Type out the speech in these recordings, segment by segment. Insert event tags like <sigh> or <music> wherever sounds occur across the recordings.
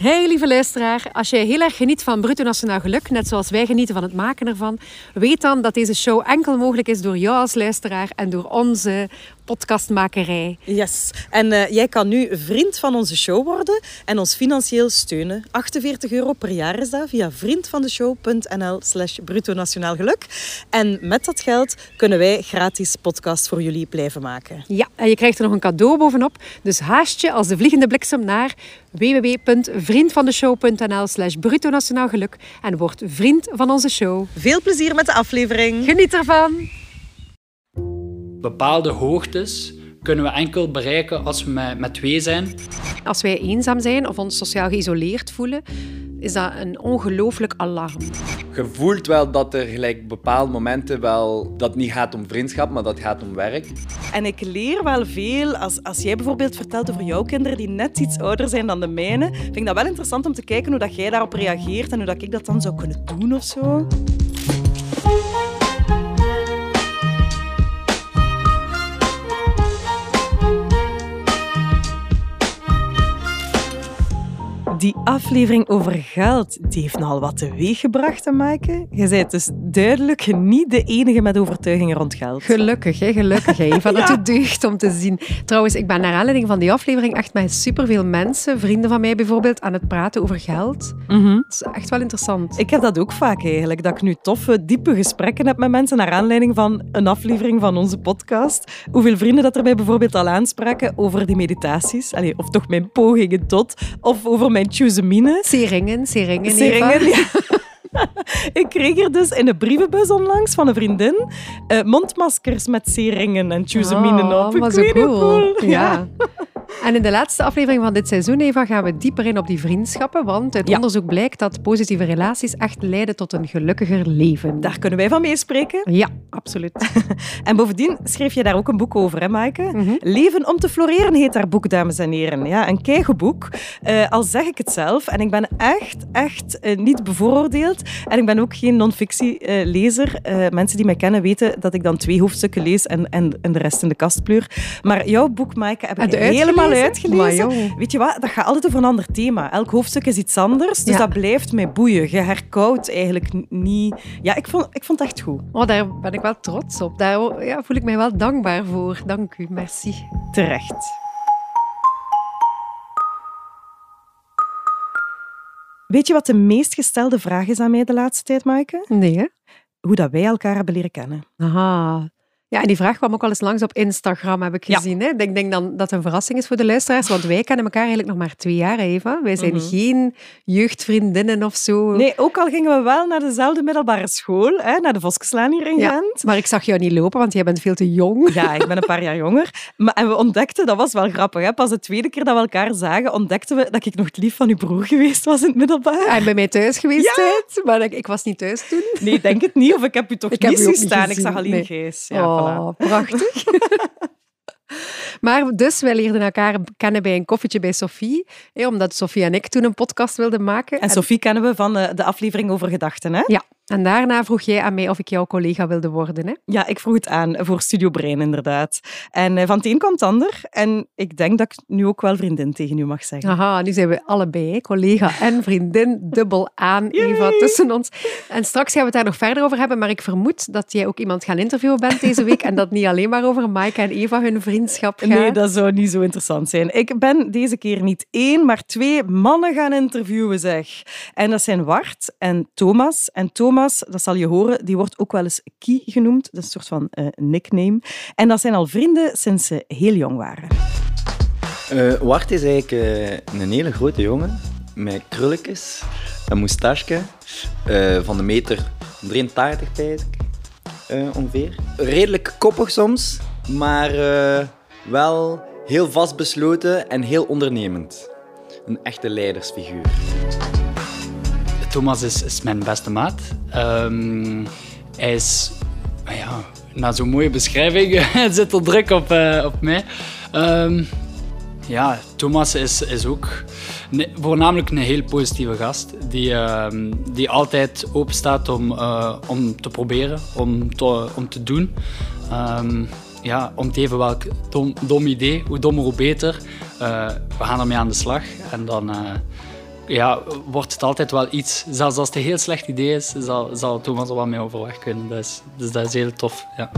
Hey lieve luisteraar, als jij heel erg geniet van Bruto Nationaal Geluk, net zoals wij genieten van het maken ervan, weet dan dat deze show enkel mogelijk is door jou als luisteraar en door onze podcastmakerij. Yes. En uh, jij kan nu vriend van onze show worden en ons financieel steunen. 48 euro per jaar is dat via vriendvandeshow.nl slash bruto nationaal geluk. En met dat geld kunnen wij gratis podcasts voor jullie blijven maken. Ja, en je krijgt er nog een cadeau bovenop. Dus haast je als de vliegende bliksem naar www.vriendvandeshow.nl slash bruto nationaal geluk en word vriend van onze show. Veel plezier met de aflevering. Geniet ervan! Bepaalde hoogtes kunnen we enkel bereiken als we met, met twee zijn. Als wij eenzaam zijn of ons sociaal geïsoleerd voelen, is dat een ongelooflijk alarm. Je voelt wel dat er gelijk bepaalde momenten wel dat het niet gaat om vriendschap, maar dat het gaat om werk. En ik leer wel veel. Als, als jij bijvoorbeeld vertelt over jouw kinderen die net iets ouder zijn dan de mijne, vind ik dat wel interessant om te kijken hoe dat jij daarop reageert en hoe dat ik dat dan zou kunnen doen of zo. Die aflevering over geld, die heeft nogal wat teweeggebracht, hè, Maaike? Je bent dus duidelijk niet de enige met overtuigingen rond geld. Gelukkig, hè, gelukkig. Hè. Van <laughs> ja. het deugd om te zien. Trouwens, ik ben naar aanleiding van die aflevering echt met superveel mensen, vrienden van mij bijvoorbeeld, aan het praten over geld. Mm -hmm. Dat is echt wel interessant. Ik heb dat ook vaak eigenlijk, dat ik nu toffe, diepe gesprekken heb met mensen naar aanleiding van een aflevering van onze podcast. Hoeveel vrienden dat er mij bijvoorbeeld al aanspraken over die meditaties. Allee, of toch mijn pogingen tot. Of over mijn Chouzemine. Seringen, seringen. Seringen, ja. <laughs> Ik kreeg er dus in de brievenbus onlangs van een vriendin uh, mondmaskers met seringen en Chouzeminen oh, op. Ik was cool. cool. Ja. ja. En in de laatste aflevering van dit seizoen, Eva, gaan we dieper in op die vriendschappen. Want uit Ja. onderzoek blijkt dat positieve relaties echt leiden tot een gelukkiger leven. Daar kunnen wij van meespreken. Ja, absoluut. <laughs> En bovendien schreef je daar ook een boek over, hè, Maaike? Mhm. Leven om te floreren heet dat boek, dames en heren. Ja, een keigoed Uh, al zeg ik het zelf. En ik ben echt, echt uh, niet bevooroordeeld. En ik ben ook geen non-fictie-lezer. Uh, mensen die mij kennen weten dat ik dan twee hoofdstukken lees en, en, en de rest in de kast pleur. Maar jouw boek, Maaike, heb ik helemaal uitgelezen? Weet je wat? Dat gaat altijd over een ander thema. Elk hoofdstuk is iets anders. Dus Ja. dat blijft mij boeien. Je herkoudt eigenlijk niet... Ja, ik vond, ik vond het echt goed. Oh, daar ben ik wel trots op. Daar ja, voel ik mij wel dankbaar voor. Dank u, merci. Terecht. Weet je wat de meest gestelde vraag is aan mij de laatste tijd, Maaike? Nee, hè? Hoe dat wij elkaar hebben leren kennen. Aha. Ja, en die vraag kwam ook al eens langs op Instagram, heb ik Ja. gezien. Hè? Ik denk, denk dan dat het een verrassing is voor de luisteraars, want wij kennen elkaar eigenlijk nog maar twee jaar, Eva. Wij zijn Mhm. geen jeugdvriendinnen of zo. Nee, ook al gingen we wel naar dezelfde middelbare school, hè, naar de Voskeslaan hier in Ja, Gent. maar ik zag jou niet lopen, want jij bent veel te jong. Ja, ik ben een paar jaar jonger. Maar, en we ontdekten, dat was wel grappig, hè, pas de tweede keer dat we elkaar zagen, ontdekten we dat ik nog het lief van uw broer geweest was in het middelbaar. En bij mij thuis geweest Ja. bent, maar ik, ik was niet thuis toen. Nee, denk het niet. Of ik heb u toch Ik niet zien staan. Ik zag alleen nee. Gijs. Ja, oh, voilà. prachtig. <laughs> maar dus, wij leerden elkaar kennen bij een koffietje bij Sophie, hè, omdat Sophie en ik toen een podcast wilden maken. En Sophie kennen we van de, de aflevering over gedachten. Hè? Ja, en daarna vroeg jij aan mij of ik jouw collega wilde worden. Hè? Ja, ik vroeg het aan voor Studio Brein, inderdaad. En eh, van het een kwam het ander. En ik denk dat ik nu ook wel vriendin tegen u mag zeggen. Aha, nu zijn we allebei, collega en vriendin, dubbel aan, Eva, tussen ons. En straks gaan we het daar nog verder over hebben, maar ik vermoed dat jij ook iemand gaan interviewen bent deze week en dat niet alleen maar over Maaike en Eva hun vriendschap gaat. Nee, dat zou niet zo interessant zijn. Ik ben deze keer niet één, maar twee mannen gaan interviewen, zeg. En dat zijn Wart en Thomas. En Thomas, dat zal je horen, die wordt ook wel eens Kie genoemd. Dat is een soort van eh, nickname. En dat zijn al vrienden sinds ze heel jong waren. Eh Wart is eigenlijk eh, een hele grote jongen met krulletjes, een moustache, van de meter 83 pijs ik, eh, ongeveer. Redelijk koppig soms, maar wel heel vastbesloten en heel ondernemend. Een echte leidersfiguur. Thomas is, is mijn beste maat. Ehm, hij is, nou ja, na zo'n mooie beschrijving <laughs> zit er druk op, eh, op mij. Ehm, ja, Thomas is, is ook voornamelijk een heel positieve gast. Die, ehm, die altijd open staat om, eh, om te proberen, om te, om te doen. Ja, om het even welk dom, dom idee, hoe dommer hoe beter. Eh, we gaan ermee aan de slag en dan ja, wordt het altijd wel iets. Zelfs als het een heel slecht idee is, zal, zal Thomas er wel mee overweg kunnen. Dus, dus dat is heel tof. Ja.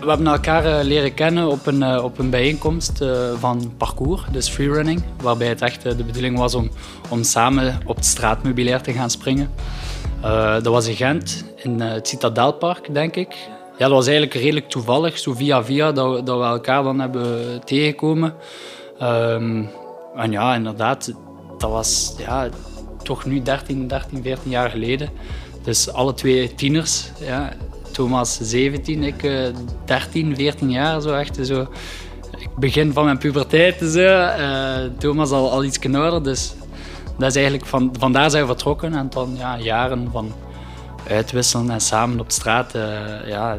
We hebben elkaar eh, leren kennen op een, eh, op een bijeenkomst eh, van parcours, dus freerunning, waarbij het echt de bedoeling was om, om samen op het straatmeubilair te gaan springen. dat was in Gent, in het Citadelpark, denk ik. Ja, dat was eigenlijk redelijk toevallig, zo via via, dat, dat we elkaar dan hebben tegengekomen. Um, en ja, inderdaad, dat was ja, toch nu 13, 13, 14 jaar geleden. Dus alle twee tieners. Ja. Thomas 17, ik 13, eh, 14 jaar. Zo echt, zo. Begin van mijn puberteit. Zo. Uh, Thomas al, al iets ouder. Dus dat is eigenlijk van, vandaar zijn we vertrokken. En dan ja, jaren van uitwisselen en samen op straat uh, ja,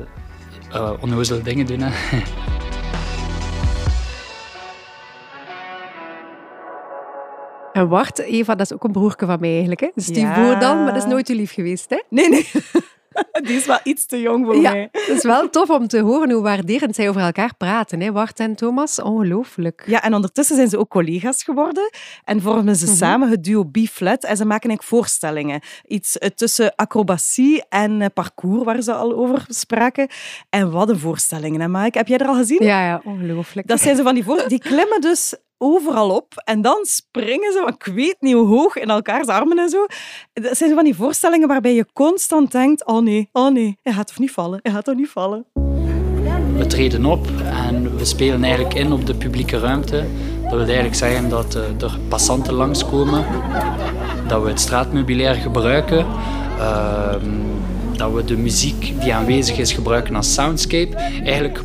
onnozele dingen doen. Hè. <laughs> En Wart, Eva, dat is ook een broerke van mij eigenlijk. Hè? Dus die ja. dan, maar dat is nooit uw lief geweest, hè? Nee, nee. <laughs> Die is wel iets te jong voor ja, mij. Het is wel tof om te horen hoe waarderend zij over elkaar praten, hè? Wart en Thomas. Ongelooflijk. Ja, en ondertussen zijn ze ook collega's geworden en vormen ze mhm. samen het duo B-Flat. En ze maken eigenlijk voorstellingen. Iets eh, tussen acrobatie en eh, parcours, waar ze al over spraken. En wat een voorstellingen, hè, Mike? Heb jij er al gezien? Ja, ja, ongelooflijk. Dat zijn ze van die voor... Die klimmen dus overal op. En dan springen ze, ik weet niet hoe hoog, in elkaars armen en zo. Dat zijn van die voorstellingen waarbij je constant denkt, oh nee, oh nee, hij gaat toch niet vallen, hij gaat toch niet vallen. We treden op en we spelen eigenlijk in op de publieke ruimte. Dat wil eigenlijk zeggen dat eh, er passanten langskomen, dat we het straatmeubilair gebruiken, ehm, dat we de muziek die aanwezig is gebruiken als soundscape. Eigenlijk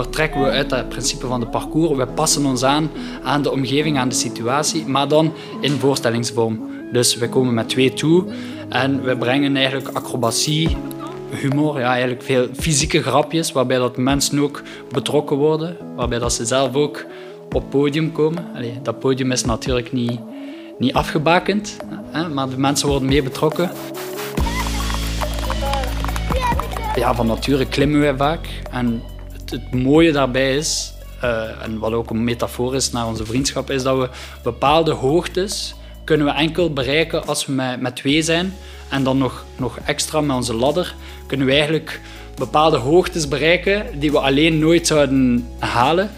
vertrekken we uit het principe van de parcours. We passen ons aan aan de omgeving, aan de situatie, maar dan in voorstellingsvorm. Dus we komen met twee toe en we brengen eigenlijk acrobatie, humor, ja, eigenlijk veel fysieke grapjes, waarbij dat mensen ook betrokken worden, waarbij dat ze zelf ook op podium komen. Dat podium is natuurlijk niet, niet afgebakend, hè, maar de mensen worden mee betrokken. Ja, van nature klimmen wij vaak en het mooie daarbij is, uh, en wat ook een metafoor is naar onze vriendschap, is dat we bepaalde hoogtes kunnen we enkel bereiken als we met, met twee zijn. En dan nog, nog extra met onze ladder kunnen we eigenlijk bepaalde hoogtes bereiken die we alleen nooit zouden halen.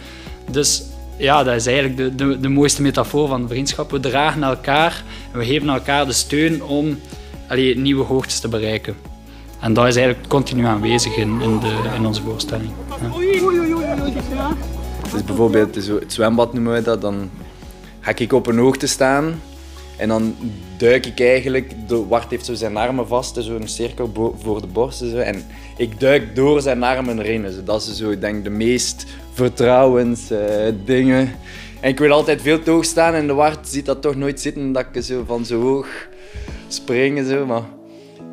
Dus ja, dat is eigenlijk de, de, de mooiste metafoor van vriendschap. We dragen elkaar en we geven elkaar de steun om allee, nieuwe hoogtes te bereiken. En dat is eigenlijk continu aanwezig in, in, de, in onze voorstelling. Ja. Dus bijvoorbeeld het zwembad noemen we dat, dan ga ik op een hoogte staan en dan duik ik eigenlijk, de Wart heeft zo zijn armen vast, zo'n cirkel voor de borst zo, en ik duik door zijn armen erin. Dus dat is zo, ik denk de meest vertrouwens uh, dingen. En ik wil altijd veel te hoog staan en de Wart ziet dat toch nooit zitten, dat ik zo van zo hoog springen. Zo, maar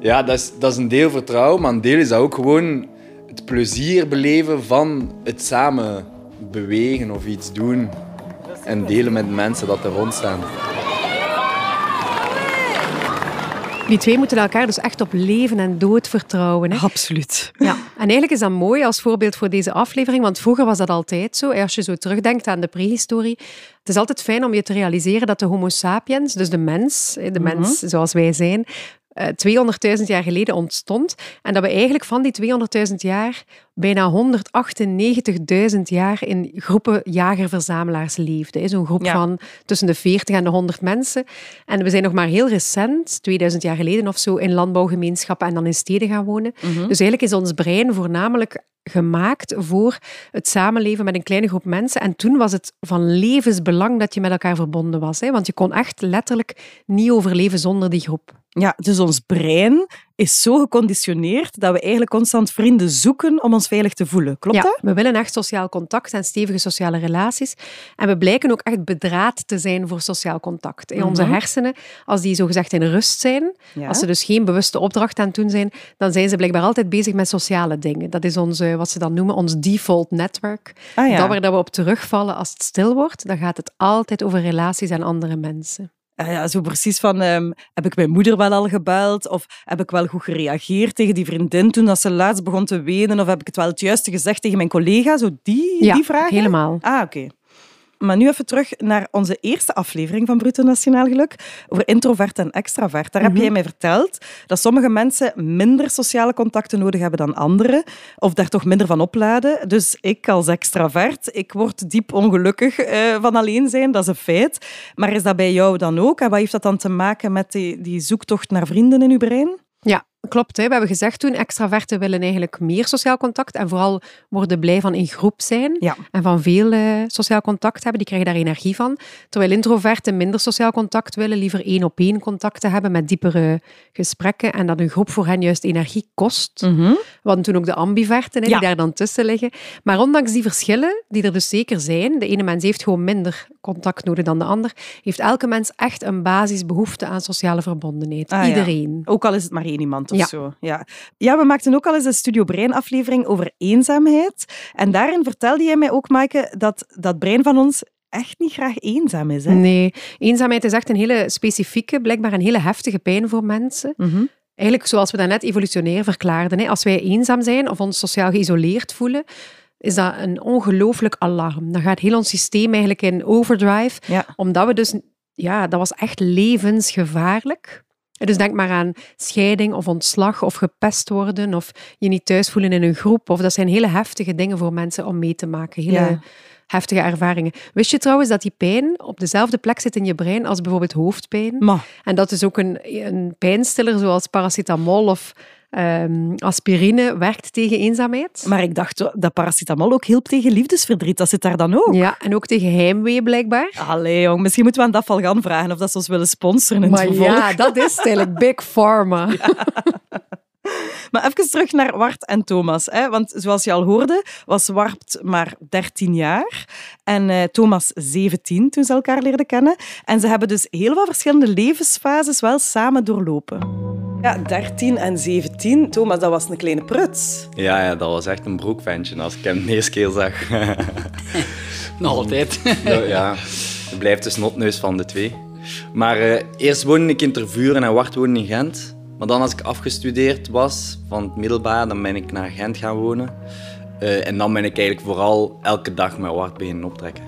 ja, dat is, dat is een deel vertrouwen, maar een deel is dat ook gewoon het plezier beleven van het samen bewegen of iets doen. En delen met mensen dat er rond staan. Die twee moeten elkaar dus echt op leven en dood vertrouwen. Hè? Absoluut. Ja. En eigenlijk is dat mooi als voorbeeld voor deze aflevering, want vroeger was dat altijd zo. Als je zo terugdenkt aan de prehistorie, het is altijd fijn om je te realiseren dat de homo sapiens, dus de mens, de mens mhm. zoals wij zijn, 200.000 eh, jaar geleden ontstond. En dat we eigenlijk van die 200.000 jaar bijna 198.000 jaar in groepen jager-verzamelaars leefden. Zo'n groep van tussen de 40 en de 100 mensen. En we zijn nog maar heel recent, 2000 jaar geleden of zo, in landbouwgemeenschappen en dan in steden gaan wonen. Mhm. Dus eigenlijk is ons brein voornamelijk gemaakt voor het samenleven met een kleine groep mensen. En toen was het van levensbelang dat je met elkaar verbonden was. Hè? Want je kon echt letterlijk niet overleven zonder die groep. Ja, dus ons brein is zo geconditioneerd dat we eigenlijk constant vrienden zoeken om ons veilig te voelen. Klopt ja, dat? We willen echt sociaal contact en stevige sociale relaties. En we blijken ook echt bedraad te zijn voor sociaal contact. In onze mhm. hersenen, als die zogezegd in rust zijn, als ze dus geen bewuste opdracht aan het doen zijn, dan zijn ze blijkbaar altijd bezig met sociale dingen. Dat is onze, wat ze dan noemen, ons default network. Ah, ja. Dat waar dat we op terugvallen als het stil wordt, dan gaat het altijd over relaties en andere mensen. Ja, zo precies van, um, heb ik mijn moeder wel al gebeld? Of heb ik wel goed gereageerd tegen die vriendin toen ze laatst begon te wenen? Of heb ik het wel het juiste gezegd tegen mijn collega? Zo die, ja, die vragen? helemaal. Ah, oké. Maar nu even terug naar onze eerste aflevering van Bruto Nationaal Geluk over introvert en extravert. Daar heb Mhm. jij mij verteld dat sommige mensen minder sociale contacten nodig hebben dan anderen, of daar toch minder van opladen. Dus ik als extravert, ik word diep ongelukkig eh, van alleen zijn, dat is een feit. Maar is dat bij jou dan ook? En wat heeft dat dan te maken met die, die zoektocht naar vrienden in uw brein? Ja, klopt. Hè. We hebben gezegd toen, extraverten willen eigenlijk meer sociaal contact en vooral worden blij van in groep zijn Ja. en van veel eh, sociaal contact hebben. Die krijgen daar energie van. Terwijl introverten minder sociaal contact willen, liever één op één contacten hebben met diepere gesprekken en dat een groep voor hen juist energie kost. Mhm. Hadden toen ook de ambiverten, hè, Ja. die daar dan tussen liggen. Maar ondanks die verschillen, die er dus zeker zijn, de ene mens heeft gewoon minder contact nodig dan de ander, heeft elke mens echt een basisbehoefte aan sociale verbondenheid. Ah, ja. Iedereen. Ook al is het maar één iemand of Ja. zo. Ja. ja, we maakten ook al eens een Studio Brein aflevering over eenzaamheid. En daarin vertelde jij mij ook, Maaike, dat dat brein van ons echt niet graag eenzaam is. Hè? Nee, eenzaamheid is echt een hele specifieke, blijkbaar een hele heftige pijn voor mensen. Mhm. Eigenlijk zoals we dat net evolutionair verklaarden. Hè. Als wij eenzaam zijn of ons sociaal geïsoleerd voelen, is dat een ongelooflijk alarm. Dan gaat heel ons systeem eigenlijk in overdrive, Ja. omdat we dus... Ja, dat was echt levensgevaarlijk. Dus denk maar aan scheiding of ontslag of gepest worden of je niet thuis voelen in een groep. Of dat zijn hele heftige dingen voor mensen om mee te maken. Hele Ja. heftige ervaringen. Wist je trouwens dat die pijn op dezelfde plek zit in je brein als bijvoorbeeld hoofdpijn? En dat is ook een, een pijnstiller zoals paracetamol of ehm, aspirine werkt tegen eenzaamheid. maar ik dacht dat paracetamol ook hielp tegen liefdesverdriet. Dat zit daar dan ook. Ja, en ook tegen heimwee blijkbaar. Allee, jong. Misschien moeten we aan Dafal gaan vragen of dat ze ons willen sponsoren in het Maar vervolg. ja, <laughs> dat is eigenlijk. Big Pharma. <laughs> Maar even terug naar Wart en Thomas. Hè? Want zoals je al hoorde, was Wart maar 13 jaar en eh, Thomas 17 toen ze elkaar leerden kennen. En ze hebben dus heel wat verschillende levensfases wel samen doorlopen. Ja, 13 en 17. Thomas, dat was een kleine pruts. Ja, ja, dat was echt een broekventje als ik hem de eerste keer zag. <laughs> Nog altijd. <laughs> ja, ja, het blijft de snotneus van de twee. Maar eh, eerst woonde ik in Tervuren en Wart woonde in Gent. Maar dan als ik afgestudeerd was van het middelbaar, dan ben ik naar Gent gaan wonen. Eh, en dan ben ik eigenlijk vooral elke dag met Wart beginnen optrekken.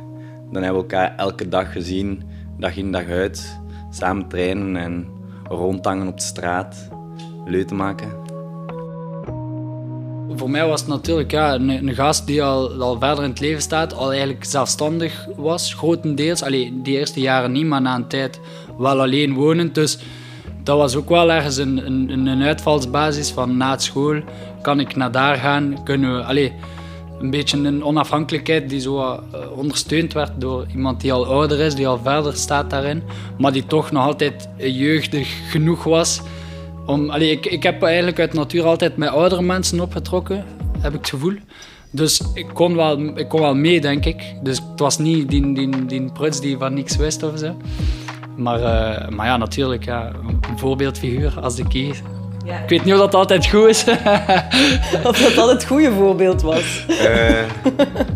Dan hebben we elkaar elke dag gezien, dag in dag uit. Samen trainen en rondhangen op de straat. Leuten maken. Voor mij was het natuurlijk ja, een, gast die al, al verder in het leven staat, al eigenlijk zelfstandig was, grotendeels. Allee, die eerste jaren niet, maar na een tijd wel alleen wonend. Dus dat was ook wel ergens een, een, een uitvalsbasis van na school kan ik naar daar gaan, kunnen we... een beetje een onafhankelijkheid die zo eh, ondersteund werd door iemand die al ouder is, die al verder staat daarin, maar die toch nog altijd jeugdig genoeg was om, allee, ik, ik heb eigenlijk uit natuur altijd met oudere mensen opgetrokken, heb ik het gevoel. Dus ik kon wel, ik kon wel mee, denk ik. Dus het was niet die, die, die pruts die van niks wist of zo. Maar, eh, maar ja, natuurlijk, ja, een voorbeeldfiguur als de Ik weet niet of dat altijd goed is. <laughs> Of dat dat het goede voorbeeld was. Eh,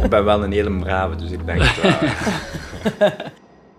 ik ben wel een hele brave, dus ik denk het wel. <laughs>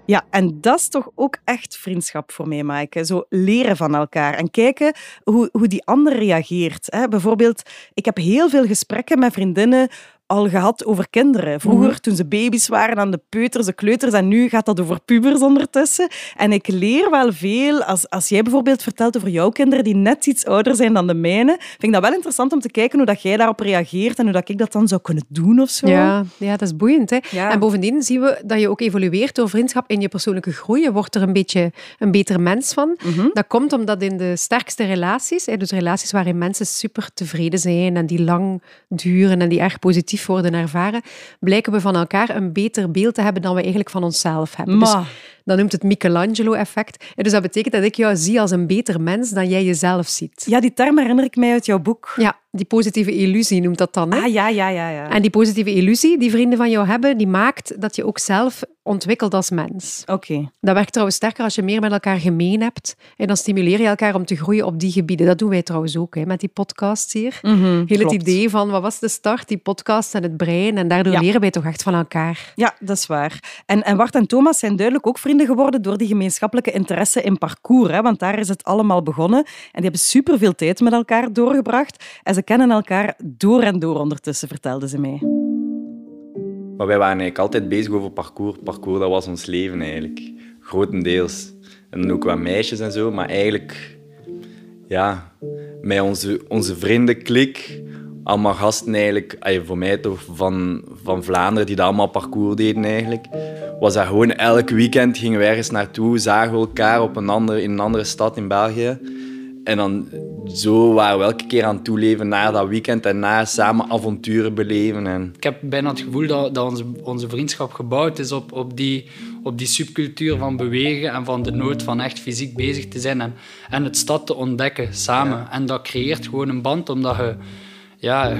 Ja, en dat is toch ook echt vriendschap voor mij, Maaike. Zo leren van elkaar en kijken hoe, hoe die ander reageert. Hè. Bijvoorbeeld, ik heb heel veel gesprekken met vriendinnen al gehad over kinderen. Vroeger, toen ze baby's waren, aan de peuters, de kleuters, en nu gaat dat over pubers ondertussen. En ik leer wel veel. Als, als jij bijvoorbeeld vertelt over jouw kinderen die net iets ouder zijn dan de mijne, vind ik dat wel interessant om te kijken hoe dat jij daarop reageert en hoe dat ik dat dan zou kunnen doen of zo. Ja, ja, dat is boeiend. Hè? Ja. En bovendien zien we dat je ook evolueert door vriendschap in je persoonlijke groei. Je wordt er een beetje een beter mens van. Mhm. Dat komt omdat in de sterkste relaties, dus relaties waarin mensen super tevreden zijn en die lang duren en die erg positief worden ervaren, blijken we van elkaar een beter beeld te hebben dan we eigenlijk van onszelf hebben. Dus dat noemt het Michelangelo-effect. En Dus dat betekent dat ik jou zie als een beter mens dan jij jezelf ziet. ja, die term herinner ik mij uit jouw boek. Ja, die positieve illusie noemt dat dan. Hè? Ah, ja, ja, ja. ja. En die positieve illusie die vrienden van jou hebben, die maakt dat je ook zelf ontwikkelt als mens. Oké. Dat werkt trouwens sterker als je meer met elkaar gemeen hebt. En dan stimuleer je elkaar om te groeien op die gebieden. Dat doen wij trouwens ook hè, met die podcasts hier. Mhm, Heel het idee van, wat was de start? Die podcast en het brein. En daardoor Ja. leren wij toch echt van elkaar. Ja, dat is waar. En, en Bart en Thomas zijn duidelijk ook vrienden geworden door die gemeenschappelijke interesse in parcours. Hè, want daar is het allemaal begonnen. En die hebben superveel tijd met elkaar doorgebracht. En ze kennen elkaar door en door ondertussen, vertelden ze mij. Maar wij waren eigenlijk altijd bezig over parcours. Parcours, dat was ons leven eigenlijk. Grotendeels. En ook wat meisjes en zo. Maar eigenlijk, ja, met onze, onze vriendenklik, allemaal gasten eigenlijk, ay, voor mij toch van, van Vlaanderen, die dat allemaal parcours deden eigenlijk, was dat gewoon elk weekend gingen we ergens naartoe, zagen we elkaar op een andere, in een andere stad in België. En dan zo waren we elke keer aan het toeleven naar dat weekend en na samen avonturen beleven. En... Ik heb bijna het gevoel dat, dat onze, onze vriendschap gebouwd is op, op, die, op die subcultuur van bewegen en van de nood van echt fysiek bezig te zijn en, en het stad te ontdekken samen. En dat creëert gewoon een band, omdat je, ja,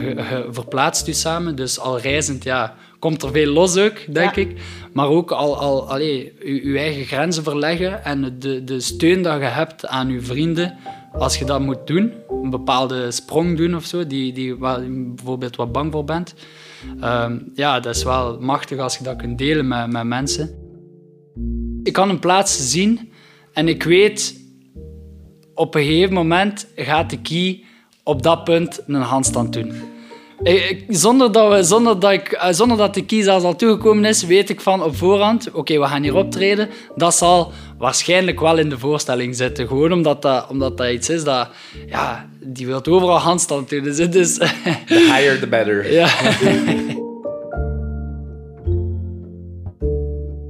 verplaatst je samen. Dus al reizend, ja, komt er veel los ook, denk ik. Maar ook al, al allee, je, je eigen grenzen verleggen en de, de steun dat je hebt aan je vrienden als je dat moet doen, een bepaalde sprong doen of zo, die, die, waar je bijvoorbeeld wat bang voor bent, um, ja, dat is wel machtig als je dat kunt delen met, met mensen. Ik kan een plaats zien en ik weet, op een gegeven moment gaat de key op dat punt een handstand doen. Ik, zonder, dat we, zonder, dat ik, eh, zonder dat de zelfs al toegekomen is, weet ik van op voorhand, oké, we gaan hier optreden. Dat zal waarschijnlijk wel in de voorstelling zitten. Gewoon omdat dat, omdat dat iets is dat... Ja, die wil overal handstand doen. Dus het is... The higher the better. Ja. <laughs>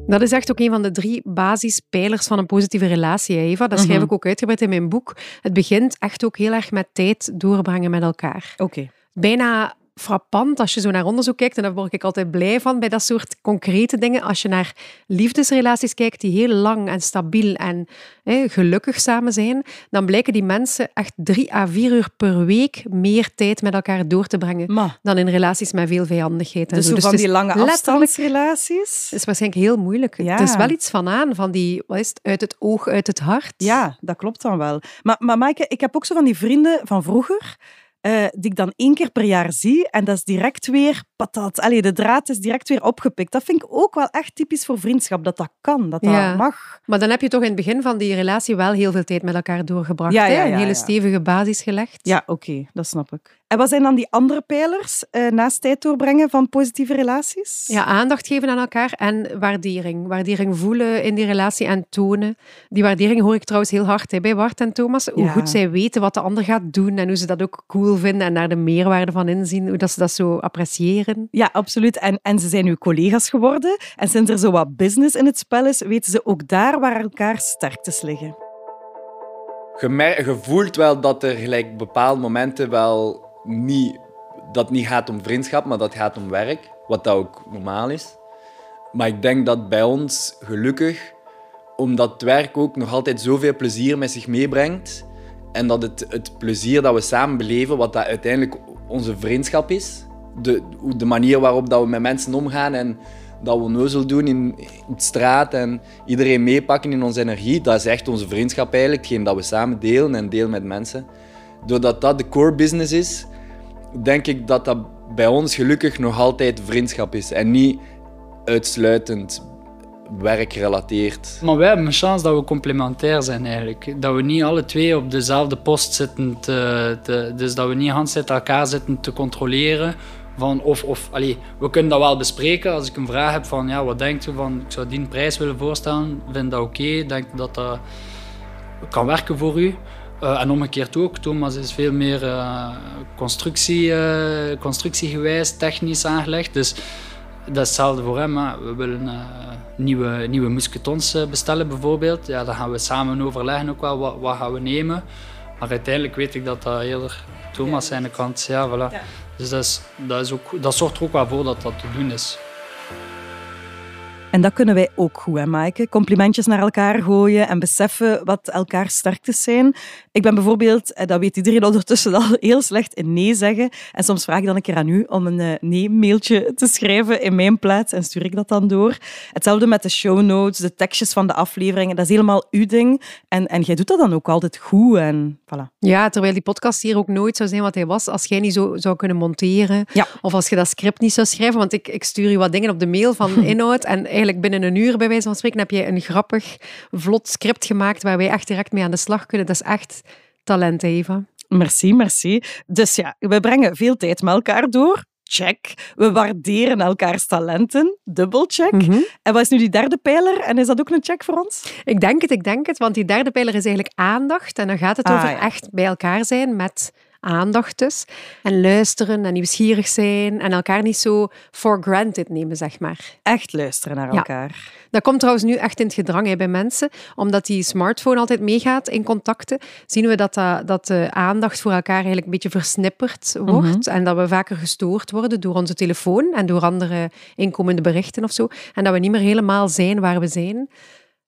Dat is echt ook een van de drie basispijlers van een positieve relatie, Eva. Dat schrijf ik ook uitgebreid in mijn boek. Het begint echt ook heel erg met tijd doorbrengen met elkaar. Oké. Bijna frappant als je zo naar onderzoek kijkt, en daar word ik altijd blij van bij dat soort concrete dingen. Als je naar liefdesrelaties kijkt die heel lang en stabiel en hè, gelukkig samen zijn, dan blijken die mensen echt drie à vier uur per week meer tijd met elkaar door te brengen dan in relaties met veel vijandigheid. En dus zo. zo van die lange afstandsrelaties? Het is waarschijnlijk heel moeilijk. Ja. Het is wel iets van aan, van die, wat is het, uit het oog, uit het hart. Ja, dat klopt dan wel. Maar, maar Maaike, ik heb ook zo van die vrienden van vroeger, eh, die ik dan één keer per jaar zie. En dat is direct weer patat. Allee, de draad is direct weer opgepikt. Dat vind ik ook wel echt typisch voor vriendschap, dat dat kan, dat dat Ja. mag. Maar dan heb je toch in het begin van die relatie wel heel veel tijd met elkaar doorgebracht. Ja, hè? Een hele stevige basis gelegd. Ja, oké, dat snap ik. En wat zijn dan die andere pijlers eh, naast tijd doorbrengen van positieve relaties? Ja, aandacht geven aan elkaar en waardering. Waardering voelen in die relatie en tonen. Die waardering hoor ik trouwens heel hard hè, bij Bart en Thomas. Hoe Ja. goed zij weten wat de ander gaat doen en hoe ze dat ook cool vinden en daar de meerwaarde van inzien. Hoe dat ze dat zo appreciëren. Ja, absoluut. En, en ze zijn uw collega's geworden. En sinds er zo wat business in het spel is, weten ze ook daar waar elkaar sterktes liggen. Je voelt wel dat er gelijk bepaalde momenten wel niet... Dat niet gaat om vriendschap, maar dat gaat om werk. Wat dat ook normaal is. Maar ik denk dat bij ons, gelukkig, omdat het werk ook nog altijd zoveel plezier met zich meebrengt. En dat het, het plezier dat we samen beleven, wat dat uiteindelijk onze vriendschap is. De, de manier waarop dat we met mensen omgaan en dat we neuzel doen in, in de straat en iedereen meepakken in onze energie, dat is echt onze vriendschap eigenlijk. Hetgeen dat we samen delen en delen met mensen. Doordat dat de core business is, denk ik dat dat bij ons gelukkig nog altijd vriendschap is. En niet uitsluitend werkgerelateerd. Maar wij hebben een chance dat we complementair zijn eigenlijk. Dat we niet alle twee op dezelfde post zitten. Te, te- dus dat we niet hand zitten elkaar zitten te controleren. Van of, of, allee, we kunnen dat wel bespreken. Als ik een vraag heb van ja, wat denkt u van ik zou die prijs willen voorstellen, vind dat oké, denk dat dat kan werken voor u. Eh, en omgekeerd ook. Thomas is veel meer eh, constructie, eh, constructiegewijs, technisch aangelegd. Dus dat is hetzelfde voor hem. hè. We willen nieuwe, nieuwe musketons bestellen bijvoorbeeld. Ja, dan gaan we samen overleggen ook wel wat, wat gaan we nemen. Maar uiteindelijk weet ik dat dat eerder Thomas zijn kant is. Ja, voilà. Dus dat, is, dat, is ook, dat zorgt er ook wel voor dat dat te doen is. En dat kunnen wij ook goed, hè, Maaike? Complimentjes naar elkaar gooien en beseffen wat elkaar sterktes zijn. Ik ben bijvoorbeeld, eh, dat weet iedereen ondertussen al, <laughs> heel slecht in nee zeggen. En soms vraag ik dan een keer aan u om een eh, nee-mailtje te schrijven in mijn plaats en stuur ik dat dan door. Hetzelfde met de show notes, de tekstjes van de afleveringen. Dat is helemaal uw ding. En, en jij doet dat dan ook altijd goed. En voilà. Ja, terwijl die podcast hier ook nooit zou zijn wat hij was als jij niet zo zou kunnen monteren. Ja. Of als je dat script niet zou schrijven. Want ik, ik stuur je wat dingen op de mail van <laughs> inhoud. En eigenlijk binnen een uur, bij wijze van spreken, heb je een grappig, vlot script gemaakt waar wij echt direct mee aan de slag kunnen. Dat is echt talent, Eva. Merci, merci. Dus ja, we brengen veel tijd met elkaar door. check. We waarderen elkaars talenten, dubbelcheck. Mhm. En wat is nu die derde pijler? En is dat ook een check voor ons? Ik denk het, ik denk het. Want die derde pijler is eigenlijk aandacht. En dan gaat het Ah, over ja. echt bij elkaar zijn met aandacht dus. En luisteren en nieuwsgierig zijn. En elkaar niet zo for granted nemen, zeg maar. Echt luisteren naar Ja. elkaar. Dat komt trouwens nu echt in het gedrang hè, bij mensen. Omdat die smartphone altijd meegaat in contacten, zien we dat, dat, dat de aandacht voor elkaar eigenlijk een beetje versnipperd wordt. En dat we vaker gestoord worden door onze telefoon en door andere inkomende berichten of zo. En dat we niet meer helemaal zijn waar we zijn.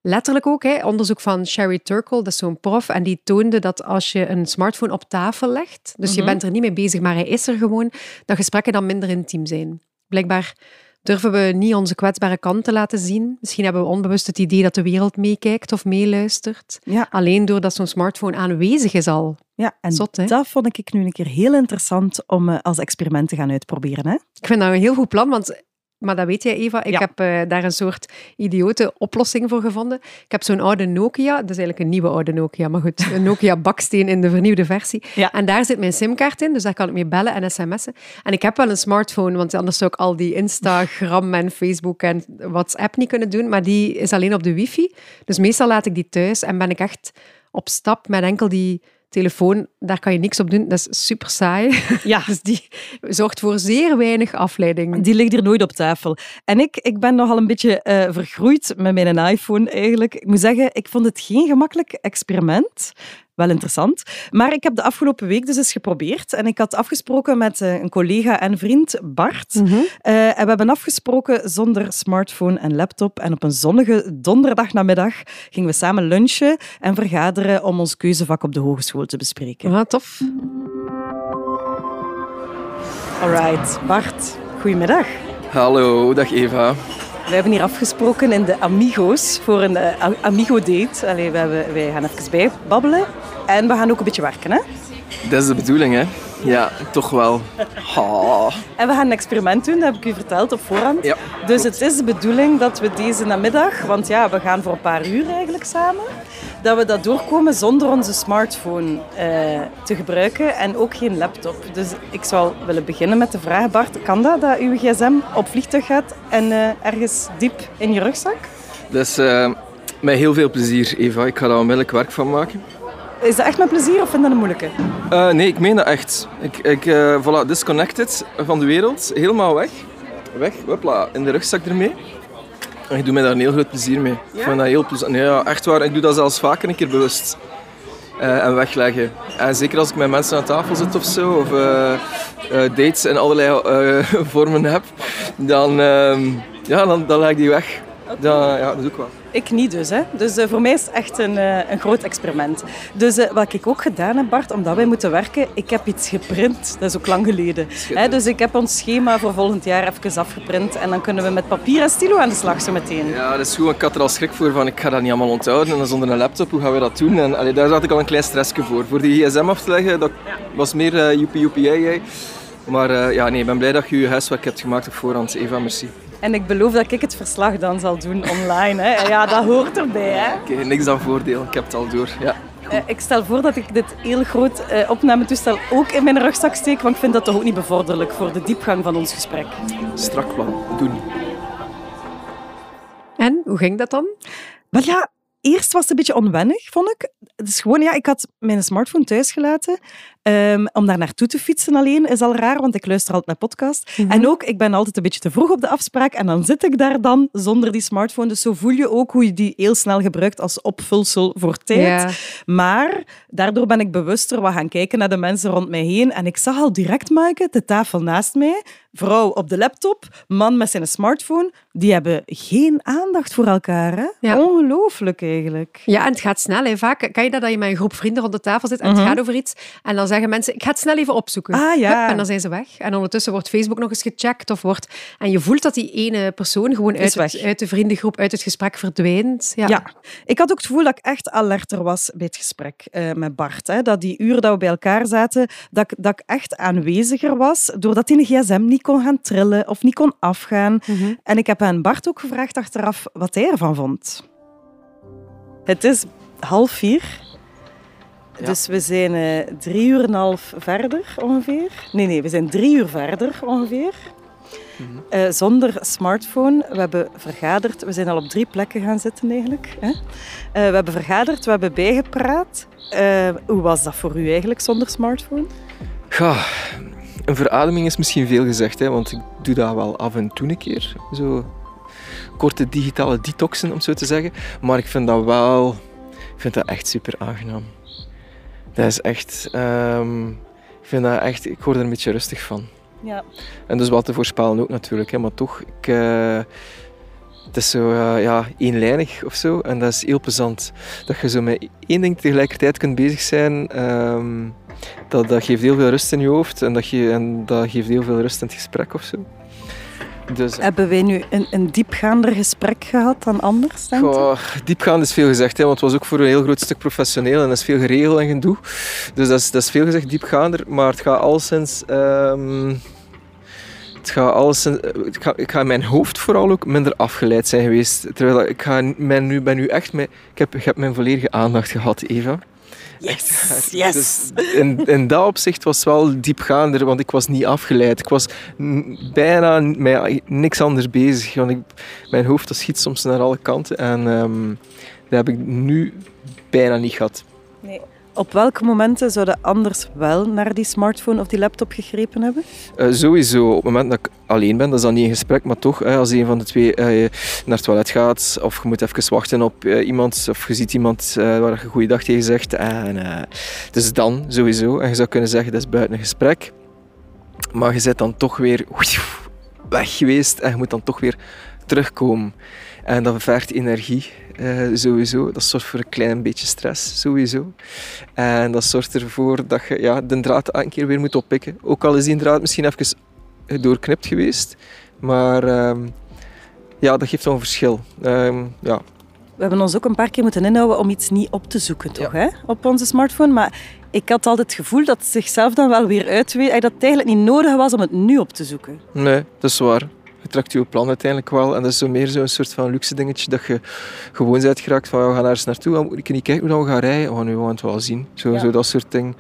Letterlijk ook, hè, onderzoek van Sherry Turkle, dat is zo'n prof, en die toonde dat als je een smartphone op tafel legt, dus je bent er niet mee bezig, maar hij is er gewoon, dat gesprekken dan minder intiem zijn. Blijkbaar durven we niet onze kwetsbare kant te laten zien. Misschien hebben we onbewust het idee dat de wereld meekijkt of meeluistert. Ja. Alleen doordat zo'n smartphone aanwezig is al. Ja, en Zot, dat vond ik nu een keer heel interessant om eh, als experiment te gaan uitproberen. Hè? Ik vind dat een heel goed plan, want... Maar dat weet jij, Eva. Ik Ja. heb eh, daar een soort idiote oplossing voor gevonden. Ik heb zo'n oude Nokia. Dat is eigenlijk een nieuwe oude Nokia, maar goed. Een <laughs> Nokia baksteen in de vernieuwde versie. Ja. En daar zit mijn simkaart in, dus daar kan ik mee bellen en sms'en. En ik heb wel een smartphone, want anders zou ik al die Instagram en Facebook en WhatsApp niet kunnen doen. Maar die is alleen op de wifi. Dus meestal laat ik die thuis en ben ik echt op stap met enkel die telefoon. Daar kan je niks op doen. Dat is super saai. Ja. <laughs> Dus die zorgt voor zeer weinig afleiding. Die ligt hier nooit op tafel. En ik, ik ben nogal een beetje eh, vergroeid met mijn iPhone eigenlijk. Ik moet zeggen, ik vond het geen gemakkelijk experiment. Wel interessant. Maar ik heb de afgelopen week dus eens geprobeerd. En ik had afgesproken met eh, een collega en vriend, Bart. Mhm. Eh, en we hebben afgesproken zonder smartphone en laptop. En op een zonnige donderdagnamiddag gingen we samen lunchen en vergaderen om ons keuzevak op de hogeschool te bespreken. Ja, tof. Alright, Bart, goedemiddag. Hallo, dag Eva. We hebben hier afgesproken in de Amigo's voor een eh, Amigo-date. Allee, we hebben, wij gaan even bijbabbelen. En we gaan ook een beetje werken, hè? Dat is de bedoeling, hè? Ja, toch wel. En we gaan een experiment doen, dat heb ik u verteld op voorhand. Ja, dus het is de bedoeling dat we deze namiddag, want ja, we gaan voor een paar uur eigenlijk samen, dat we dat doorkomen zonder onze smartphone eh, te gebruiken en ook geen laptop. Dus ik zou willen beginnen met de vraag, Bart, kan dat, dat uw gsm op vliegtuig gaat en eh, ergens diep in je rugzak? Dus eh, met heel veel plezier, Eva. Ik ga daar onmiddellijk werk van maken. Is dat echt met plezier of vind je dat een moeilijke? Nee, ik meen dat echt. Ik, ik voilà, disconnected van de wereld. Helemaal weg. Weg, hopla, in de rugzak ermee. En ik doe mij daar een heel groot plezier mee. Ik vind dat heel plezant. Nee, ja, echt waar. Ik doe dat zelfs vaker een keer bewust. Eh, en wegleggen. En zeker als ik met mensen aan tafel zit of zo, of eh, eh, dates in allerlei eh, <laughs> vormen heb, dan, ehm, ja, dan, dan leg ik die weg. Dan, ja, dat doe ik wel. Ik niet dus. Hè. Dus eh, voor mij is het echt een, eh, een groot experiment. Dus eh, wat ik ook gedaan heb, Bart, omdat wij moeten werken, ik heb iets geprint. Dat is ook lang geleden. Hè, dus ik heb ons schema voor volgend jaar even afgeprint. En dan kunnen we met papier en stilo aan de slag zo meteen. Ja, dat is goed. Ik had er al schrik voor van ik ga dat niet allemaal onthouden. En dan zonder een laptop, hoe gaan we dat doen? En allee, daar had ik al een klein stressje voor. Voor die gsm af te leggen, dat was meer joepie joepie jij. Maar ja, nee, ik ben blij dat je je huiswerk hebt gemaakt op voorhand. Eva, merci. En ik beloof dat ik het verslag dan zal doen online. Hè. Ja, dat hoort erbij. Hè. Oké, okay, niks dan voordeel. Ik heb het al door. Ja. Uh, ik stel voor dat ik dit heel groot uh, opnametoestel ook in mijn rugzak steek, want ik vind dat toch ook niet bevorderlijk voor de diepgang van ons gesprek. Strak plan. Doen. En, hoe ging dat dan? Wel ja, eerst was het een beetje onwennig, vond ik. Het is gewoon, ja, ik had mijn smartphone thuis gelaten. Um, om daar naartoe te fietsen alleen is al raar, want ik luister altijd naar podcast. Mm -hmm. En ook, ik ben altijd een beetje te vroeg op de afspraak en dan zit ik daar dan zonder die smartphone. Dus zo voel je ook hoe je die heel snel gebruikt als opvulsel voor tijd. Maar daardoor ben ik bewuster wat gaan kijken naar de mensen rond mij heen. En ik zag al direct, Maaike, de tafel naast mij, vrouw op de laptop, man met zijn smartphone. Die hebben geen aandacht voor elkaar. Hè? Ja. Ongelooflijk eigenlijk. Ja, en het gaat snel. Hè. Vaak kan je dat, dat je met een groep vrienden rond de tafel zit en Mhm. het gaat over iets. En dan zeggen mensen, ik ga het snel even opzoeken. Ah, ja. Hup, en dan zijn ze weg. En ondertussen wordt Facebook nog eens gecheckt. Of wordt... En je voelt dat die ene persoon gewoon uit, het, uit de vriendengroep, uit het gesprek verdwijnt. Ja. Ja. ik had ook het gevoel dat ik echt alerter was bij het gesprek eh, met Bart. Hè. Dat die uren dat we bij elkaar zaten, dat ik, dat ik echt aanweziger was, doordat hij een gsm niet kon gaan trillen of niet kon afgaan. Mhm. En ik heb aan Bart ook gevraagd achteraf wat hij ervan vond. Het is half vier. Dus we zijn eh, drie uur en een half verder ongeveer. Nee, nee, we zijn drie uur verder ongeveer. Mhm. Eh, zonder smartphone. We hebben vergaderd. We zijn al op drie plekken gaan zitten eigenlijk. Hè? Eh, we hebben vergaderd, we hebben bijgepraat. Hoe was dat voor u eigenlijk zonder smartphone? Ja, een verademing is misschien veel gezegd, hè, want ik doe dat wel af en toe een keer. Zo korte digitale detoxen, om zo te zeggen. Maar ik vind dat wel... Ik vind dat echt super aangenaam. Dat is echt... ehm, ik vind dat echt... Ik word er een beetje rustig van. Ja. En dus wat te voorspellen ook natuurlijk, hè, maar toch... Ik, eh, het is zo eh, ja, eenlijnig of zo. En dat is heel plezant. Dat je zo met één ding tegelijkertijd kunt bezig zijn. ehm, dat, dat geeft heel veel rust in je hoofd. En dat, ge- en dat geeft heel veel rust in het gesprek of zo. Dus, Hebben wij nu een, een diepgaander gesprek gehad dan anders, denk? Goh, diepgaand is veel gezegd, hè, want het was ook voor een heel groot stuk professioneel en dat is veel geregeld en gedoe. Dus dat is, dat is veel gezegd diepgaander, maar het gaat alleszins... ehm het gaat alleszins, ik, ga, ik ga in mijn hoofd vooral ook minder afgeleid zijn geweest. Terwijl ik ga, mijn, nu, ben nu echt... Mijn, ik, heb, ik heb mijn volledige aandacht gehad, Eva. Yes, <laughs> Dus in, in dat opzicht was het wel diepgaander, want ik was niet afgeleid. Ik was bijna met niks anders bezig. Want ik, mijn hoofd dat schiet soms naar alle kanten en ehm, dat heb ik nu bijna niet gehad. Op welke momenten zouden anders wel naar die smartphone of die laptop gegrepen hebben? Eh, sowieso, op het moment dat ik alleen ben, dat is dan niet een gesprek, maar toch, hè, als een van de twee eh, naar het toilet gaat, of je moet even wachten op eh, iemand, of je ziet iemand eh, waar je goeiedag tegen zegt, en, eh, dus dan sowieso. En je zou kunnen zeggen, dat is buiten een gesprek. Maar je bent dan toch weer weg geweest en je moet dan toch weer terugkomen. En dat vergt energie, eh, sowieso. Dat zorgt voor een klein beetje stress, sowieso. En dat zorgt ervoor dat je ja, de draad een keer weer moet oppikken. Ook al is die draad misschien even doorknipt geweest. Maar ehm, ja, dat geeft wel een verschil. Ehm, ja. We hebben ons ook een paar keer moeten inhouden om iets niet op te zoeken, toch, hè? op onze smartphone. Maar ik had altijd het gevoel dat het zichzelf dan wel weer uitweet. Dat het eigenlijk niet nodig was om het nu op te zoeken. Nee, dat is waar. Je trekt je plan uiteindelijk wel. En dat is zo meer zo'n soort van luxe dingetje dat je gewoon bent geraakt van ja, we gaan ergens naartoe. Dan moet ik niet kijken hoe we gaan rijden. Oh, nu gaan we het wel zien. Zo, Ja. zo dat soort dingen.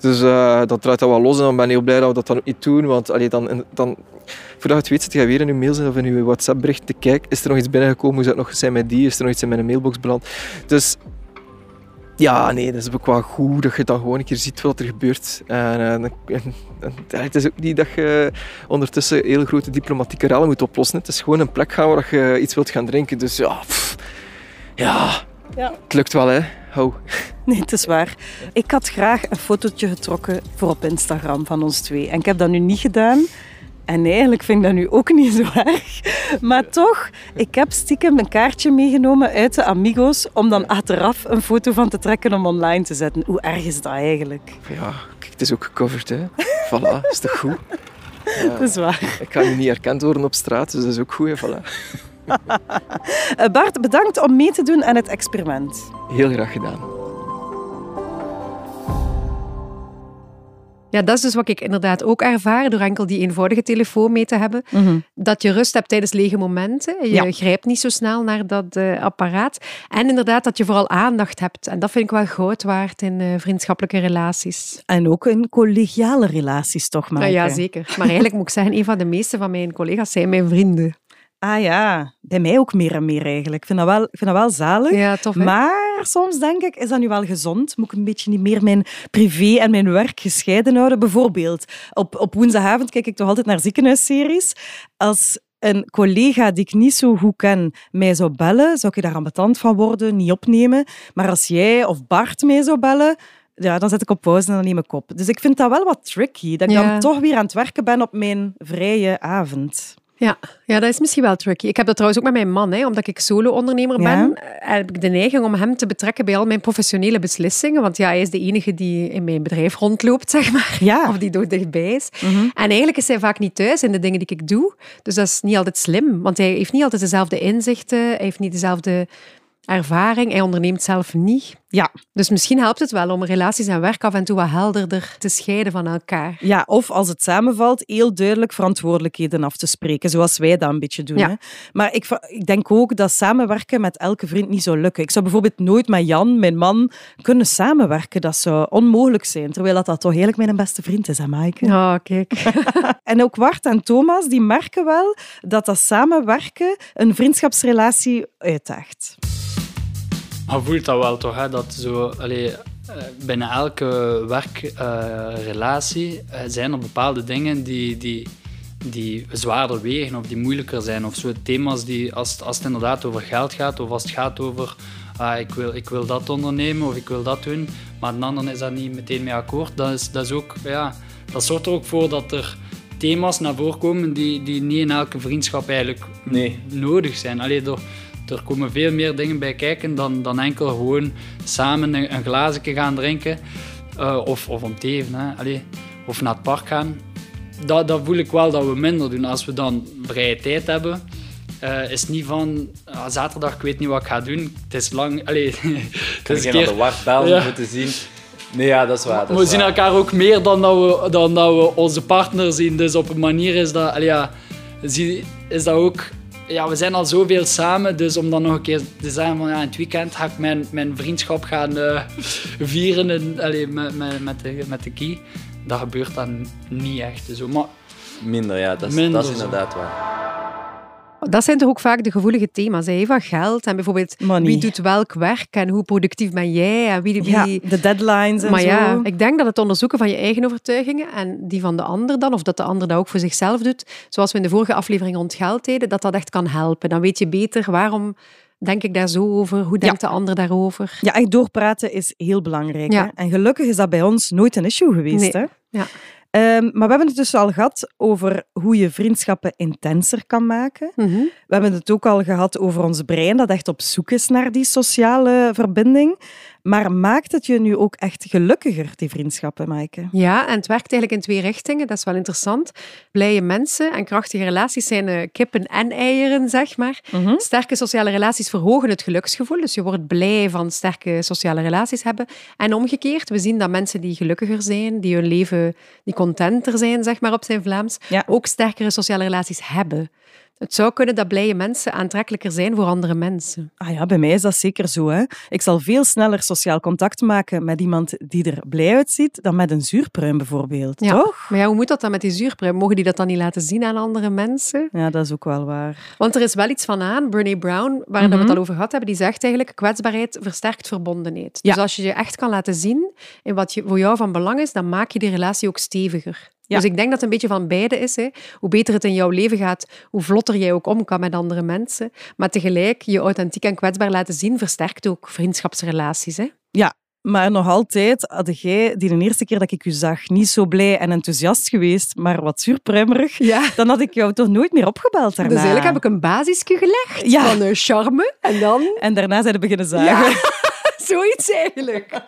Dus eh dat draait dat wel los en dan ben ik heel blij dat we dat dan ook niet doen. Want allee, dan, dan, voordat je het weet zit je weer in je mails of in je WhatsApp bericht te kijken. Is er nog iets binnengekomen? Hoe zou het nog zijn met die? Is er nog iets in mijn mailbox beland? Dus ja, nee, dat is ook wel goed dat je dan gewoon een keer ziet wat er gebeurt. En, eh, en, het is ook niet dat je ondertussen heel grote diplomatieke rellen moet oplossen. Het is gewoon een plek gaan waar je iets wilt gaan drinken. Dus ja, pff, ja, Ja. het lukt wel hè. Hou. Nee, het is waar. Ik had graag een fotootje getrokken voor op Instagram van ons twee. En ik heb dat nu niet gedaan. En eigenlijk vind ik dat nu ook niet zo erg. Maar toch, ik heb stiekem een kaartje meegenomen uit de Amigos om dan achteraf een foto van te trekken om online te zetten. Hoe erg is dat eigenlijk? Ja, kijk, het is ook gecoverd hè. Voilà, is toch goed? <laughs> Dat is waar. Ik ga nu niet herkend worden op straat, dus dat is ook goed. Hè. Voilà. Eh, Bart, bedankt om mee te doen aan het experiment. Heel graag gedaan. Ja, dat is dus wat ik inderdaad ook ervaar door enkel die eenvoudige telefoon mee te hebben. Dat je rust hebt tijdens lege momenten. Je Ja. grijpt niet zo snel naar dat eh, apparaat. En inderdaad dat je vooral aandacht hebt. En dat vind ik wel goud waard in eh, vriendschappelijke relaties. En ook in collegiale relaties toch maar. Nou ja, zeker. Maar eigenlijk moet ik zeggen, een van de meeste van mijn collega's zijn mijn vrienden. Ah ja, bij mij ook meer en meer eigenlijk. Ik vind dat wel, ik vind dat wel zalig. Ja, tof hè? Maar soms denk ik, is dat nu wel gezond? Moet ik een beetje niet meer mijn privé en mijn werk gescheiden houden? Bijvoorbeeld, op, op woensdagavond kijk ik toch altijd naar ziekenhuisseries. Als een collega die ik niet zo goed ken mij zou bellen, zou ik daar ambetant van worden, niet opnemen. Maar als jij of Bart mij zou bellen, ja, dan zet ik op pauze en dan neem ik op. Dus ik vind dat wel wat tricky, dat ik Ja. dan toch weer aan het werken ben op mijn vrije avond. Ja, ja, dat is misschien wel tricky. Ik heb dat trouwens ook met mijn man, hè, omdat ik solo-ondernemer Ja. ben. eh, Heb ik de neiging om hem te betrekken bij al mijn professionele beslissingen. Want ja, hij is de enige die in mijn bedrijf rondloopt, <laughs> zeg maar. Ja. Of die toch dichtbij is. Mhm. En eigenlijk is hij vaak niet thuis in de dingen die ik doe. Dus dat is niet altijd slim. Want hij heeft niet altijd dezelfde inzichten. Hij heeft niet dezelfde ervaring. Hij onderneemt zelf niet. Ja. Dus misschien helpt het wel om relaties en werk af en toe wat helderder te scheiden van elkaar. Ja, of als het samenvalt, heel duidelijk verantwoordelijkheden af te spreken, zoals wij dat een beetje doen. Ja. Hè. Maar ik, ik denk ook dat samenwerken met elke vriend niet zou lukken. Ik zou bijvoorbeeld nooit met Jan, mijn man, kunnen samenwerken. Dat zou onmogelijk zijn, terwijl dat, dat toch eigenlijk mijn beste vriend is, hè, Maaike? Oh, kijk. <laughs> En ook Wart en Thomas, die merken wel dat dat samenwerken een vriendschapsrelatie uitdaagt. Maar voelt dat wel toch, hè? dat zo, allee, eh, binnen elke werkrelatie eh, zijn er bepaalde dingen die, die, die zwaarder wegen of die moeilijker zijn. Of zo thema's die, als, het- als het inderdaad over geld gaat, of als het gaat over ah, ik, wil, ik wil dat ondernemen of ik wil dat doen, maar een ander is daar niet meteen mee akkoord, dat, is, dat, is ook, ja, dat zorgt er ook voor dat er thema's naar voren komen die, die niet in elke vriendschap eigenlijk Nee. nodig zijn. Allee, er, er komen veel meer dingen bij kijken dan, dan enkel gewoon samen een, een glazen gaan drinken. eh, of, of om te even, hè. Allee, of naar het park gaan. Dat, dat voel ik wel dat we minder doen. Als we dan vrije tijd hebben, eh, is niet van ah, zaterdag, ik weet niet wat ik ga doen. Het is lang. Allee, <laughs> het is je een naar keer, de wachtbel Ja. moeten zien? Nee, ja, dat is waar. dat we is zien waar. elkaar ook meer dan dat we, dan dat we onze partner zien. Dus op een manier is dat, allee, ja, is dat ook. Ja, we zijn al zoveel samen, dus om dan nog een keer te zeggen van ja, in het weekend ga ik mijn, mijn vriendschap gaan eh, <laughs> vieren en, allee, met, met, met, de, met de key. Dat gebeurt dan niet echt. Zo. Maar Minder, ja, dat is, Minder dat is zo. inderdaad waar. Dat zijn toch ook vaak de gevoelige thema's, hè? van geld en bijvoorbeeld Money. wie doet welk werk en hoe productief ben jij en wie... wie... Ja, de deadlines en Maar zo. ja, ik denk dat het onderzoeken van je eigen overtuigingen en die van de ander dan, of dat de ander dat ook voor zichzelf doet, zoals we in de vorige aflevering rond geld deden, dat dat echt kan helpen. Dan weet je beter waarom denk ik daar zo over, hoe denkt de ander daarover. Ja, echt doorpraten is heel belangrijk. Ja. Hè? En gelukkig is dat bij ons nooit een issue geweest. Nee. Hè? Ja. Ehm, maar we hebben het dus al gehad over hoe je vriendschappen intenser kan maken. Mhm. We hebben het ook al gehad over ons brein dat echt op zoek is naar die sociale verbinding. Maar maakt het je nu ook echt gelukkiger, die vriendschappen, Maaike? Ja, en het werkt eigenlijk in twee richtingen. Dat is wel interessant. Blije mensen en krachtige relaties zijn eh, kippen en eieren, zeg maar. Mhm. Sterke sociale relaties verhogen het geluksgevoel. Dus je wordt blij van sterke sociale relaties hebben. En omgekeerd, we zien dat mensen die gelukkiger zijn, die hun leven, die contenter zijn, zeg maar op zijn Vlaams, Ja. ook sterkere sociale relaties hebben. Het zou kunnen dat blije mensen aantrekkelijker zijn voor andere mensen. Ah ja, bij mij is dat zeker zo. Hè. Ik zal veel sneller sociaal contact maken met iemand die er blij uitziet dan met een zuurpruim bijvoorbeeld. Ja. Toch? Maar ja, hoe moet dat dan met die zuurpruim? Mogen die dat dan niet laten zien aan andere mensen? Ja, dat is ook wel waar. Want er is wel iets van aan, Brene Brown, waar we het al over gehad hebben, die zegt eigenlijk kwetsbaarheid versterkt verbondenheid. Ja. Dus als je je echt kan laten zien in wat je, voor jou van belang is, dan maak je die relatie ook steviger. Ja. Dus ik denk dat het een beetje van beide is. Hè. Hoe beter het in jouw leven gaat, hoe vlotter jij ook om kan met andere mensen. Maar tegelijk, je authentiek en kwetsbaar laten zien, versterkt ook vriendschapsrelaties. Hè. Ja, maar nog altijd had jij die de eerste keer dat ik u zag niet zo blij en enthousiast geweest, maar wat zuurpruimerig. Ja. Dan had ik jou toch nooit meer opgebeld daarna. Dus eigenlijk heb ik een basisje gelegd Ja. van eh, charme. En dan En daarna zijn we beginnen zagen. Ja, <laughs> zoiets eigenlijk.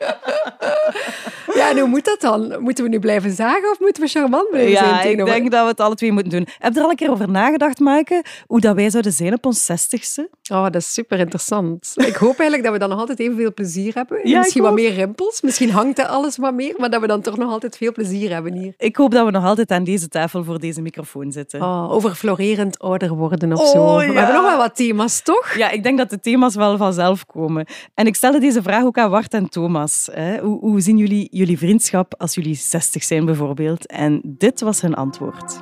Ja, en hoe moet dat dan? Moeten we nu blijven zagen of moeten we charmant blijven zijn Ja, ik denk dat we het alle twee moeten doen. Heb je er al een keer over nagedacht, Maaike, hoe dat wij zouden zijn op ons zestigste? Oh, dat is super interessant. Ik hoop eigenlijk dat we dan nog altijd evenveel plezier hebben. Ja, misschien wat meer rimpels, misschien hangt dat alles wat meer, maar dat we dan toch nog altijd veel plezier hebben hier. Ik hoop dat we nog altijd aan deze tafel voor deze microfoon zitten. Oh, over florerend ouder worden of Oh, zo. We ja. hebben nog wel wat thema's, toch? Ja, ik denk dat de thema's wel vanzelf komen. En ik stelde deze vraag ook aan Wart en Thomas. Hè. Hoe, hoe zien jullie jullie vriendschap als jullie 60 zijn bijvoorbeeld? En dit was hun antwoord.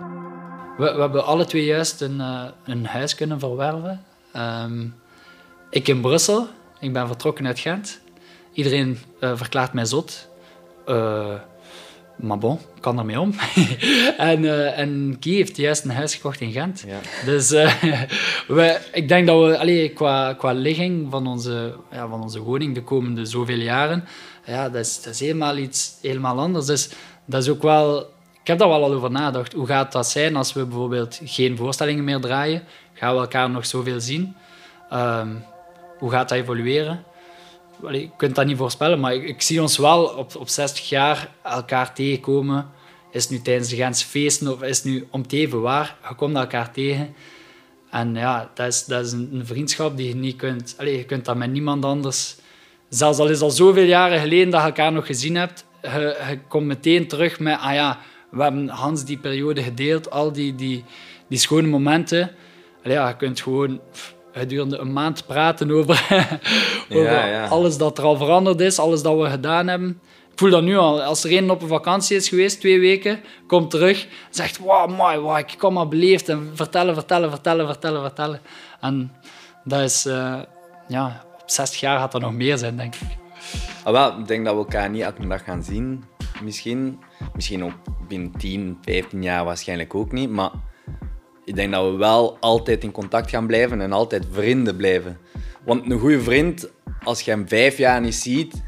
We, we hebben alle twee juist een, eh, een huis kunnen verwerven. Ehm, ik in Brussel. Ik ben vertrokken uit Gent. Iedereen eh, verklaart mij zot. Eh, maar bon, ik kan ermee om. <laughs> en, eh en Guy heeft juist een huis gekocht in Gent. Ja. Dus eh, <laughs> we, ik denk dat we allee, qua, qua ligging van onze, ja, van onze woning de komende zoveel jaren, ja, dat, is, dat is helemaal iets helemaal anders. Dus dat is ook wel, ik heb daar wel al over nagedacht. Hoe gaat dat zijn als we bijvoorbeeld geen voorstellingen meer draaien? Gaan we elkaar nog zoveel zien? Ehm, hoe gaat dat evolueren? Allee, je kunt dat niet voorspellen, maar ik, zie ons wel op, op 60 jaar elkaar tegenkomen. Is nu tijdens de Gentse feesten of is nu om het even waar? Je komt elkaar tegen. En ja, dat is, dat is een, vriendschap die je niet kunt... Je kunt dat met niemand anders... Zelfs al is al zoveel jaren geleden dat je elkaar nog gezien hebt, je, komt meteen terug met... Ah ja, we hebben Hans die periode gedeeld, al die, die, die schone momenten. Ja, je kunt gewoon gedurende een maand praten over, <laughs> over Ja, ja. alles dat er al veranderd is, alles dat we gedaan hebben. Ik voel dat nu al. Als er een op een vakantie is geweest, twee weken, komt terug, zegt, wow, mooi, wow, ik kom maar beleefd en vertellen, vertellen, vertellen, vertellen, vertellen. En dat is, eh, ja, op 60 jaar gaat dat nog meer zijn, denk ik. Ah, wel, ik denk dat we elkaar niet elke dag gaan zien. Misschien. Misschien ook binnen 10, 15 jaar waarschijnlijk ook niet. Maar ik denk dat we wel altijd in contact gaan blijven en altijd vrienden blijven. Want een goede vriend, als je hem vijf jaar niet ziet,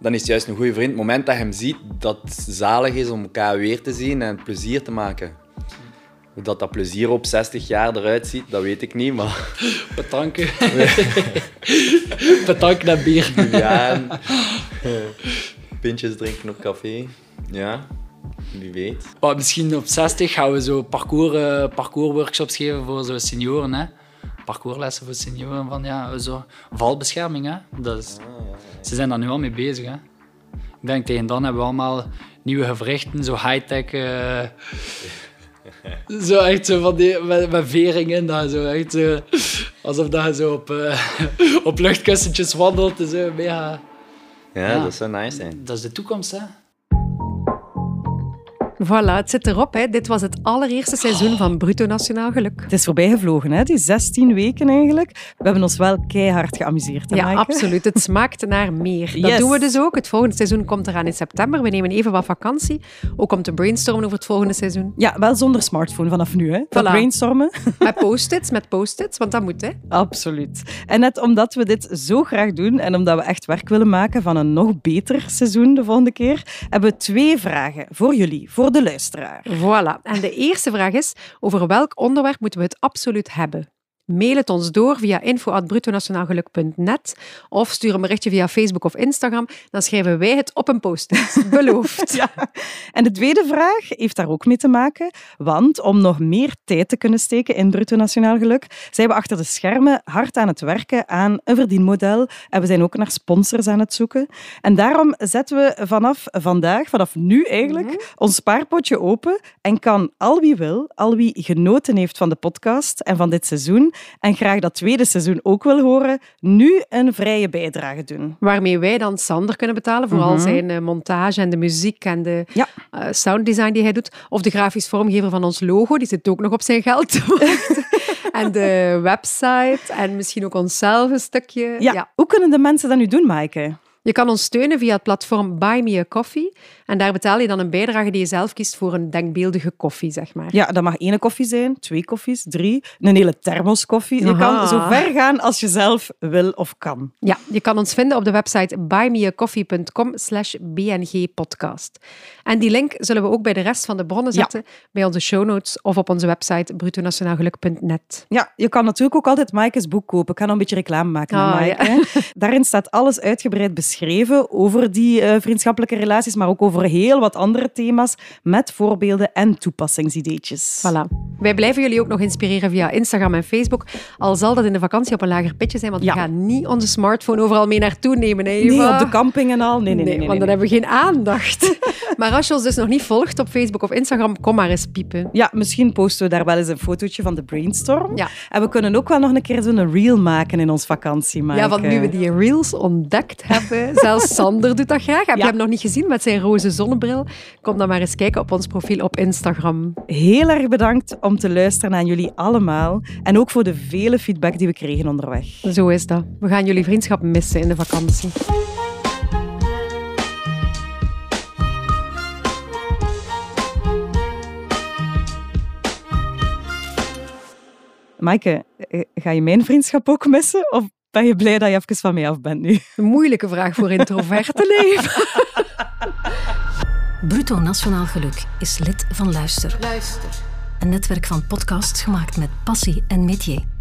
dan is het juist een goede vriend. Het moment dat je hem ziet, dat het zalig is om elkaar weer te zien en plezier te maken. Hoe dat, dat plezier op 60 jaar eruit ziet, dat weet ik niet. Maar Bedanken. <laughs> Bedanken en bier. ja, <laughs> pintjes drinken op café. Ja, wie weet. Maar misschien op 60 gaan we zo parcours, eh, parcoursworkshops geven voor zo senioren. Hè? Parcourslessen voor senioren. Van, ja, zo valbescherming. Hè? Dat is, ze zijn daar nu al mee bezig. Hè? Ik denk tegen dan hebben we allemaal nieuwe gewrichten, zo high-tech. eh, <laughs> zo echt zo van die, met, met veringen. Dat zo echt zo, alsof dat je zo op, eh, <laughs> op luchtkussentjes wandelt. en Zo, mega, Ja, Ja. dat zou nice zijn. dat is de toekomst, hè? Voilà, het zit erop. Hè. Dit was het allereerste seizoen van Bruto Nationaal Geluk. Het is voorbij gevlogen, hè? die 16 weken eigenlijk. We hebben ons wel keihard geamuseerd. hè, Ja, Maaike? absoluut. Het <laughs> smaakt naar meer. Dat doen we dus ook. Het volgende seizoen komt eraan in september. We nemen even wat vakantie. Ook om te brainstormen over het volgende seizoen. Ja, wel zonder smartphone vanaf nu. Hè? Voilà. brainstormen. <laughs> Met <laughs> post-its, met post-its, want dat moet, hè. Absoluut. En net omdat we dit zo graag doen en omdat we echt werk willen maken van een nog beter seizoen de volgende keer, hebben we twee vragen voor jullie, voor de luisteraar. Voilà. En de eerste vraag is, over welk onderwerp moeten we het absoluut hebben? Mail het ons door via info.brutonationaalgeluk.net of stuur een berichtje via Facebook of Instagram. Dan schrijven wij het op een post-it. Beloofd. <laughs> Ja. En de tweede vraag heeft daar ook mee te maken, want om nog meer tijd te kunnen steken in Bruto Nationaal Geluk, zijn we achter de schermen hard aan het werken aan een verdienmodel en we zijn ook naar sponsors aan het zoeken. En daarom zetten we vanaf vandaag, vanaf nu eigenlijk, ons spaarpotje open en kan al wie wil, al wie genoten heeft van de podcast en van dit seizoen en graag dat tweede seizoen ook wil horen, nu een vrije bijdrage doen. Waarmee wij dan Sander kunnen betalen voor al zijn eh, montage en de muziek en de Ja. eh, sounddesign die hij doet. Of de grafisch vormgever van ons logo, die zit ook nog op zijn geld. <laughs> en de website en misschien ook onszelf een stukje. Ja. Hoe kunnen de mensen dat nu doen, Maaike? Je kan ons steunen via het platform Buy Me a Coffee. En daar betaal je dan een bijdrage die je zelf kiest voor een denkbeeldige koffie, zeg maar. Ja, dat mag één koffie zijn, twee koffies, drie, een hele thermos koffie. Je Aha. kan zo ver gaan als je zelf wil of kan. Ja, je kan ons vinden op de website buymeacoffee.com slash bngpodcast. En die link zullen we ook bij de rest van de bronnen Ja. zetten, bij onze show notes of op onze website brutonationaalgeluk.net. Ja, je kan natuurlijk ook altijd Maaike's boek kopen. Ik ga nog een beetje reclame maken Maaike. hè. Daarin staat alles uitgebreid beschreven over die eh, vriendschappelijke relaties, maar ook over heel wat andere thema's met voorbeelden en toepassingsideetjes. Voilà. Wij blijven jullie ook nog inspireren via Instagram en Facebook, al zal dat in de vakantie op een lager pitje zijn, want Ja. we gaan niet onze smartphone overal mee naartoe nemen, hè, Nee, op de camping en al. Nee, nee, nee. nee, want nee, dan hebben we geen aandacht. <laughs> maar als je ons dus nog niet volgt op Facebook of Instagram, kom maar eens piepen. Ja, misschien posten we daar wel eens een fotootje van de brainstorm. Ja. En we kunnen ook wel nog een keer zo'n reel maken in ons vakantie. Ja, want nu we die reels ontdekt hebben, <laughs> zelfs Sander doet dat graag. Heb Ja. je hem nog niet gezien met zijn roze zonnebril? Kom dan maar eens kijken op ons profiel op Instagram. Heel erg bedankt om te luisteren naar jullie allemaal. En ook voor de vele feedback die we kregen onderweg. Zo is dat. We gaan jullie vriendschap missen in de vakantie. Maaike, eh, ga je mijn vriendschap ook missen? Of ben je blij dat je even van mij af bent nu? Een moeilijke vraag voor introverte leven. <laughs> Bruto Nationaal Geluk is lid van Luister. Luister. Een netwerk van podcasts gemaakt met passie en métier.